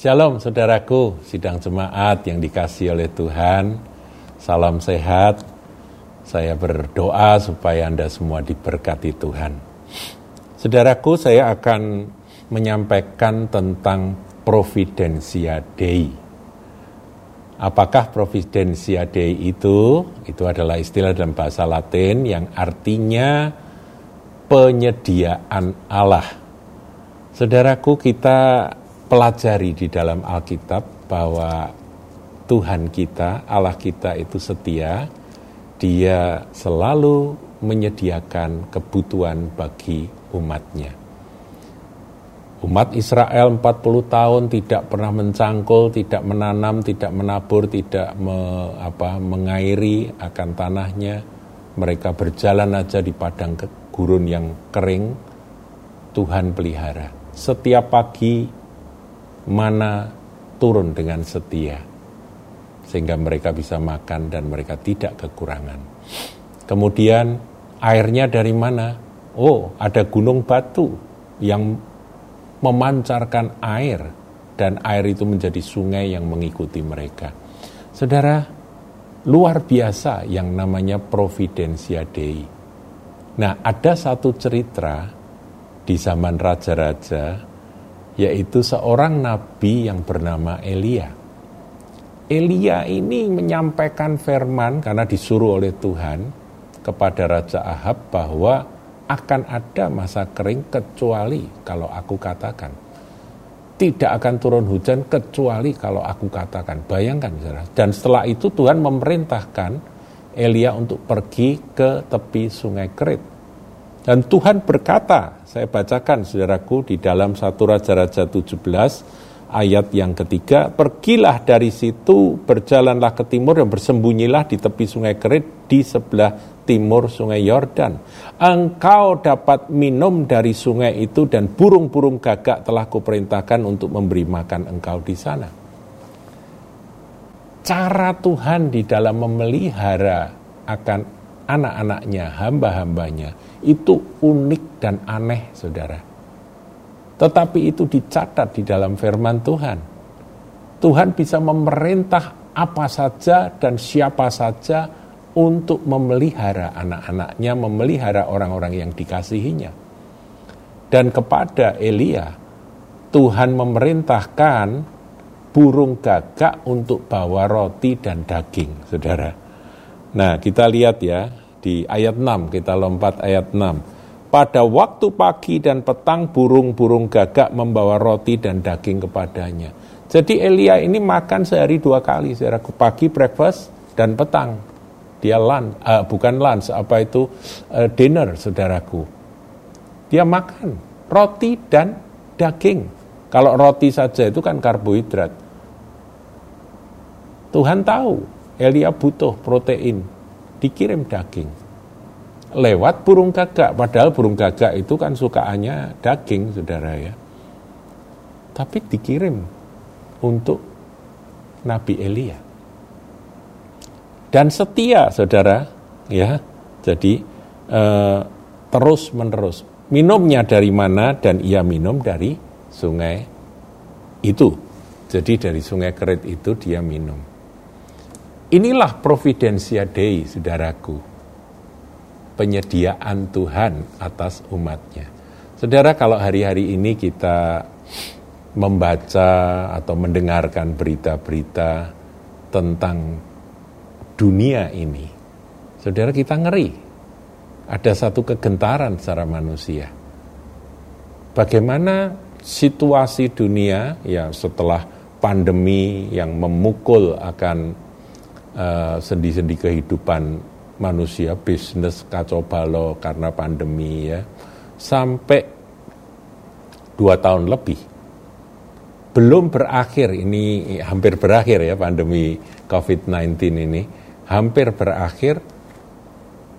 Shalom saudaraku, sidang jemaat yang dikasih oleh Tuhan. Salam sehat. Saya berdoa supaya Anda semua diberkati Tuhan. Saudaraku, saya akan menyampaikan tentang Providensia Dei. Apakah Providensia Dei itu? Itu adalah istilah dalam bahasa Latin yang artinya penyediaan Allah. Saudaraku, kita pelajari di dalam Alkitab bahwa Tuhan kita, Allah kita itu setia, dia selalu menyediakan kebutuhan bagi umatnya. Umat Israel 40 tahun tidak pernah mencangkul, tidak menanam, tidak menabur, tidak me, apa, mengairi akan tanahnya. Mereka berjalan aja di padang gurun yang kering, Tuhan pelihara. Setiap pagi mana turun dengan setia sehingga mereka bisa makan dan mereka tidak kekurangan. Kemudian airnya dari mana? Oh, ada gunung batu yang memancarkan air dan air itu menjadi sungai yang mengikuti mereka. Saudara, luar biasa yang namanya Providensia Dei. Nah, ada satu cerita di zaman raja-raja yaitu seorang nabi yang bernama Elia. Elia ini menyampaikan firman karena disuruh oleh Tuhan kepada Raja Ahab bahwa akan ada masa kering kecuali kalau aku katakan. Tidak akan turun hujan kecuali kalau aku katakan. Bayangkan saudara. Dan setelah itu Tuhan memerintahkan Elia untuk pergi ke tepi sungai Kerit. Dan Tuhan berkata, saya bacakan saudaraku di dalam satu Raja-Raja 17 ayat yang ketiga, pergilah dari situ, berjalanlah ke timur dan bersembunyilah di tepi sungai Kerit di sebelah timur sungai Yordan. Engkau dapat minum dari sungai itu dan burung-burung gagak telah kuperintahkan untuk memberi makan engkau di sana. Cara Tuhan di dalam memelihara akan anak-anaknya, hamba-hambanya, itu unik dan aneh, saudara. Tetapi itu dicatat di dalam firman Tuhan. Tuhan bisa memerintah apa saja dan siapa saja untuk memelihara anak-anaknya, memelihara orang-orang yang dikasihinya. Dan kepada Elia, Tuhan memerintahkan burung gagak untuk bawa roti dan daging, saudara. Nah, kita lihat ya, di ayat 6, kita lompat ayat 6. Pada waktu pagi dan petang burung-burung gagak membawa roti dan daging kepadanya. Jadi Elia ini makan sehari dua kali, secara pagi breakfast dan petang. Dia lunch, uh, bukan lunch, apa itu uh, dinner, saudaraku. Dia makan roti dan daging. Kalau roti saja itu kan karbohidrat. Tuhan tahu Elia butuh protein, dikirim daging. Lewat burung gagak, padahal burung gagak itu kan sukaannya daging, saudara ya. Tapi dikirim untuk Nabi Elia. Dan setia, saudara, ya. Jadi eh, terus menerus. Minumnya dari mana? Dan ia minum dari sungai itu. Jadi dari sungai Kerit itu dia minum. Inilah providensia Dei, saudaraku. Penyediaan Tuhan atas umatnya. Saudara, kalau hari-hari ini kita membaca atau mendengarkan berita-berita tentang dunia ini, saudara kita ngeri. Ada satu kegentaran secara manusia. Bagaimana situasi dunia ya setelah pandemi yang memukul akan sendi-sendi uh, kehidupan manusia, bisnis kacau balau karena pandemi ya, sampai dua tahun lebih. Belum berakhir, ini hampir berakhir ya pandemi COVID-19 ini, hampir berakhir,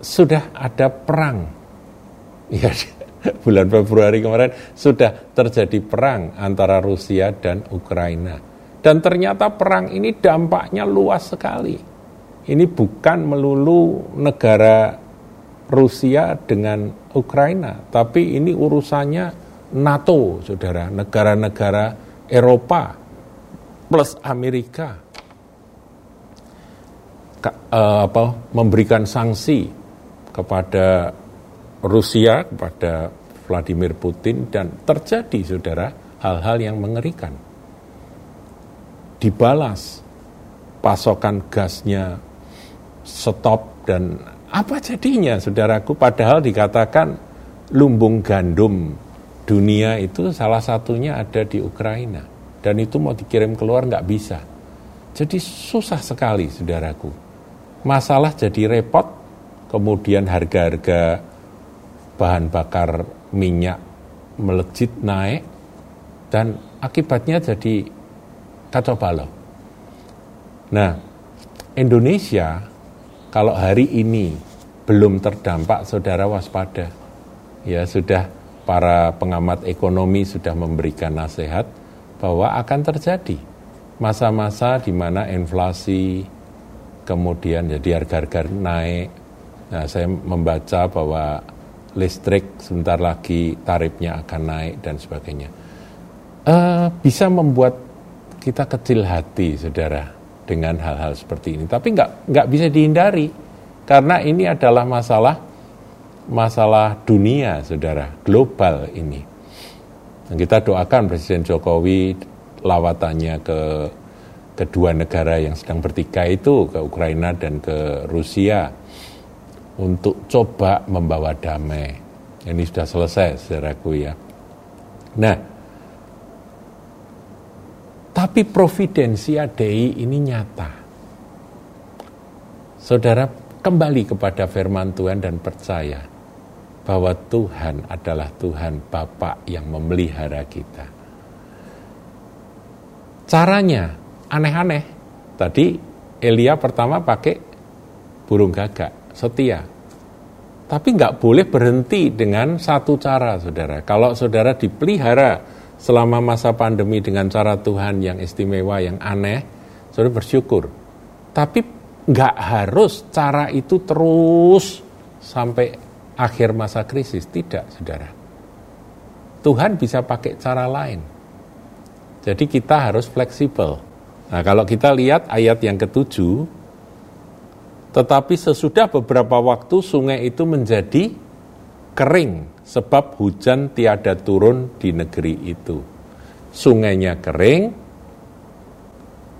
sudah ada perang. Ya, bulan Februari kemarin sudah terjadi perang antara Rusia dan Ukraina dan ternyata perang ini dampaknya luas sekali. Ini bukan melulu negara Rusia dengan Ukraina, tapi ini urusannya NATO, saudara, negara-negara Eropa plus Amerika uh, apa, memberikan sanksi kepada Rusia, kepada Vladimir Putin, dan terjadi, saudara, hal-hal yang mengerikan. Dibalas, pasokan gasnya stop, dan apa jadinya, saudaraku? Padahal dikatakan lumbung gandum dunia itu salah satunya ada di Ukraina. Dan itu mau dikirim keluar nggak bisa. Jadi susah sekali, saudaraku masalah jadi repot, kemudian harga-harga bahan bakar minyak melejit naik, dan akibatnya jadi kacau balau. Nah, Indonesia kalau hari ini belum terdampak, saudara waspada. Ya, sudah para pengamat ekonomi sudah memberikan nasihat bahwa akan terjadi masa-masa di mana inflasi, kemudian jadi harga-harga naik. Nah, saya membaca bahwa listrik sebentar lagi tarifnya akan naik dan sebagainya. Uh, bisa membuat kita kecil hati, saudara, dengan hal-hal seperti ini. Tapi nggak nggak bisa dihindari karena ini adalah masalah masalah dunia, saudara, global ini. Dan kita doakan Presiden Jokowi lawatannya ke kedua negara yang sedang bertikai itu ke Ukraina dan ke Rusia untuk coba membawa damai. Ini sudah selesai, saudaraku ya. Nah, tapi providensia Dei ini nyata. Saudara kembali kepada firman Tuhan dan percaya bahwa Tuhan adalah Tuhan Bapa yang memelihara kita. Caranya aneh-aneh. Tadi Elia pertama pakai burung gagak, setia. Tapi nggak boleh berhenti dengan satu cara, saudara. Kalau saudara dipelihara selama masa pandemi dengan cara Tuhan yang istimewa, yang aneh, saudara bersyukur. Tapi nggak harus cara itu terus sampai akhir masa krisis. Tidak, saudara. Tuhan bisa pakai cara lain. Jadi kita harus fleksibel. Nah, kalau kita lihat ayat yang ketujuh, tetapi sesudah beberapa waktu sungai itu menjadi kering sebab hujan tiada turun di negeri itu. Sungainya kering,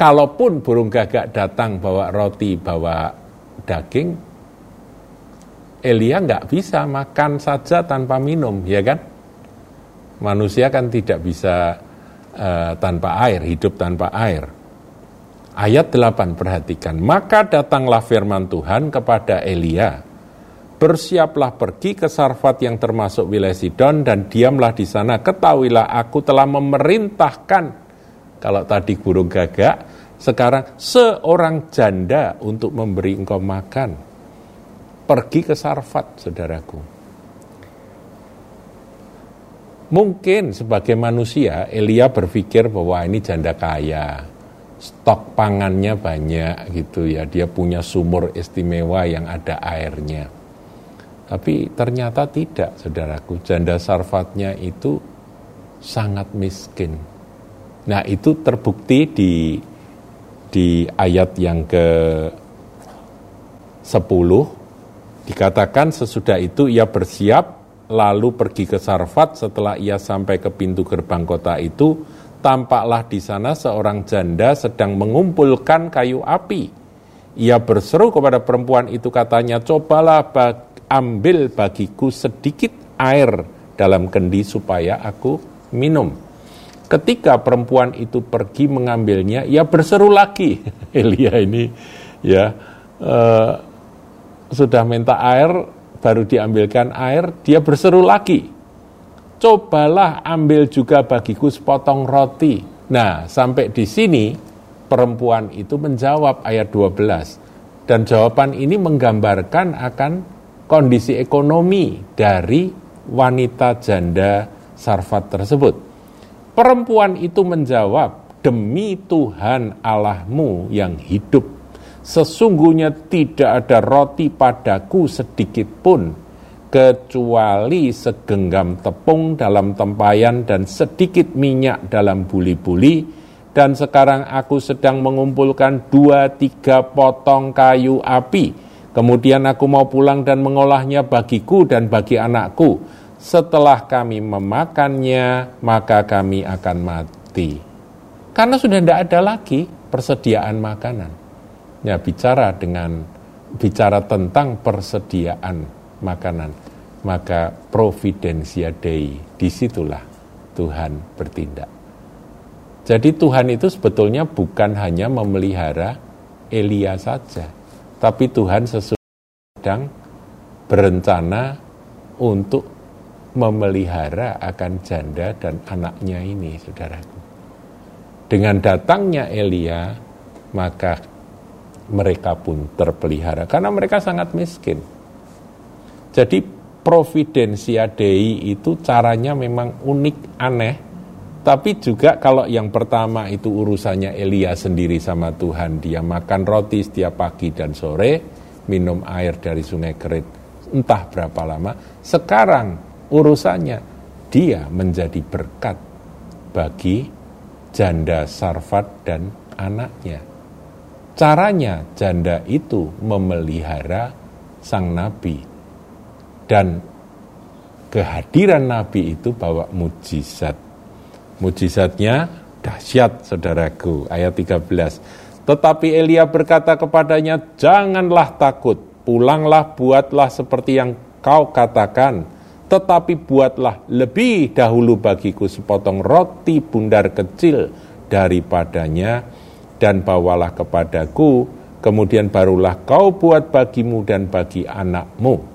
kalaupun burung gagak datang bawa roti, bawa daging, Elia nggak bisa makan saja tanpa minum, ya kan? Manusia kan tidak bisa uh, tanpa air, hidup tanpa air. Ayat 8 perhatikan, maka datanglah firman Tuhan kepada Elia, bersiaplah pergi ke Sarfat yang termasuk wilayah Sidon dan diamlah di sana, ketahuilah aku telah memerintahkan, kalau tadi burung gagak, sekarang seorang janda untuk memberi engkau makan. Pergi ke Sarfat, saudaraku. Mungkin sebagai manusia, Elia berpikir bahwa ini janda kaya, stok pangannya banyak gitu ya, dia punya sumur istimewa yang ada airnya. Tapi ternyata tidak, saudaraku, janda sarfatnya itu sangat miskin. Nah itu terbukti di di ayat yang ke 10 dikatakan sesudah itu ia bersiap lalu pergi ke Sarfat setelah ia sampai ke pintu gerbang kota itu tampaklah di sana seorang janda sedang mengumpulkan kayu api. Ia berseru kepada perempuan itu katanya, cobalah bag, ambil bagiku sedikit air dalam kendi supaya aku minum. Ketika perempuan itu pergi mengambilnya, ia berseru lagi. Elia ini ya uh, sudah minta air, baru diambilkan air, dia berseru lagi cobalah ambil juga bagiku sepotong roti. Nah, sampai di sini perempuan itu menjawab ayat 12. Dan jawaban ini menggambarkan akan kondisi ekonomi dari wanita janda Sarfat tersebut. Perempuan itu menjawab, demi Tuhan Allahmu yang hidup, sesungguhnya tidak ada roti padaku sedikit pun, kecuali segenggam tepung dalam tempayan dan sedikit minyak dalam buli-buli, dan sekarang aku sedang mengumpulkan dua tiga potong kayu api. Kemudian aku mau pulang dan mengolahnya bagiku dan bagi anakku. Setelah kami memakannya, maka kami akan mati. Karena sudah tidak ada lagi persediaan makanan. Ya, bicara dengan bicara tentang persediaan makanan, maka providensia Dei, di situlah Tuhan bertindak. Jadi Tuhan itu sebetulnya bukan hanya memelihara Elia saja, tapi Tuhan sesungguhnya sedang berencana untuk memelihara akan janda dan anaknya ini, saudaraku. Dengan datangnya Elia, maka mereka pun terpelihara karena mereka sangat miskin. Jadi providensia Dei itu caranya memang unik, aneh, tapi juga kalau yang pertama itu urusannya Elia sendiri sama Tuhan, dia makan roti setiap pagi dan sore, minum air dari sungai Kerit entah berapa lama. Sekarang urusannya dia menjadi berkat bagi janda Sarfat dan anaknya. Caranya janda itu memelihara sang nabi dan kehadiran nabi itu bawa mujizat. Mujizatnya dahsyat saudaraku ayat 13. Tetapi Elia berkata kepadanya, "Janganlah takut, pulanglah buatlah seperti yang kau katakan, tetapi buatlah lebih dahulu bagiku sepotong roti bundar kecil daripadanya." dan bawalah kepadaku, kemudian barulah kau buat bagimu dan bagi anakmu.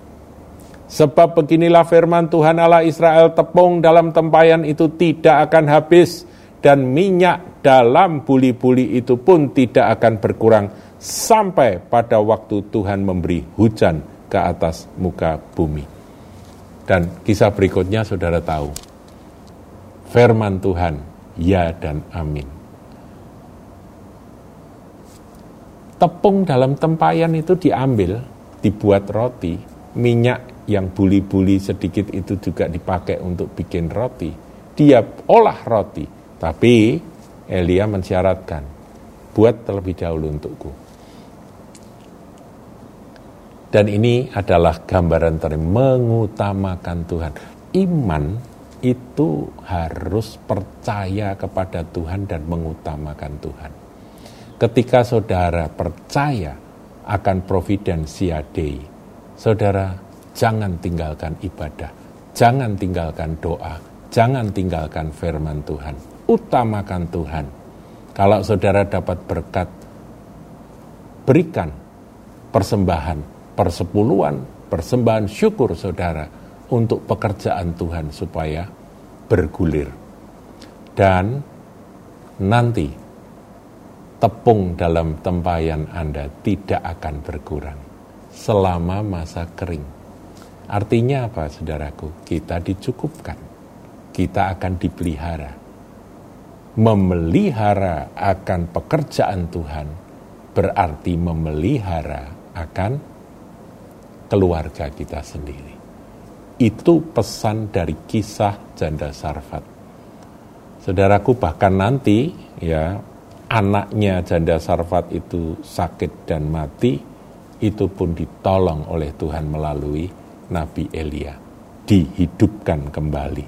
Sebab beginilah firman Tuhan Allah Israel, tepung dalam tempayan itu tidak akan habis, dan minyak dalam buli-buli itu pun tidak akan berkurang sampai pada waktu Tuhan memberi hujan ke atas muka bumi. Dan kisah berikutnya saudara tahu, firman Tuhan, ya dan amin. tepung dalam tempayan itu diambil, dibuat roti, minyak yang buli-buli sedikit itu juga dipakai untuk bikin roti. Dia olah roti, tapi Elia mensyaratkan, buat terlebih dahulu untukku. Dan ini adalah gambaran dari mengutamakan Tuhan. Iman itu harus percaya kepada Tuhan dan mengutamakan Tuhan. Ketika saudara percaya akan providensia Dei, saudara jangan tinggalkan ibadah, jangan tinggalkan doa, jangan tinggalkan firman Tuhan. Utamakan Tuhan. Kalau saudara dapat berkat, berikan persembahan, persepuluhan, persembahan syukur saudara untuk pekerjaan Tuhan supaya bergulir. Dan nanti tepung dalam tempayan Anda tidak akan berkurang selama masa kering. Artinya apa, saudaraku? Kita dicukupkan, kita akan dipelihara. Memelihara akan pekerjaan Tuhan berarti memelihara akan keluarga kita sendiri. Itu pesan dari kisah janda Sarfat. Saudaraku bahkan nanti ya anaknya janda Sarfat itu sakit dan mati, itu pun ditolong oleh Tuhan melalui Nabi Elia, dihidupkan kembali.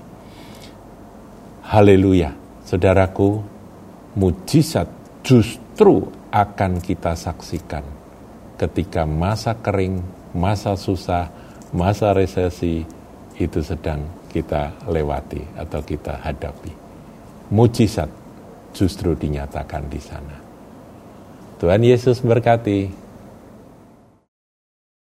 Haleluya, saudaraku, mujizat justru akan kita saksikan ketika masa kering, masa susah, masa resesi itu sedang kita lewati atau kita hadapi. Mujizat justru dinyatakan di sana. Tuhan Yesus berkati.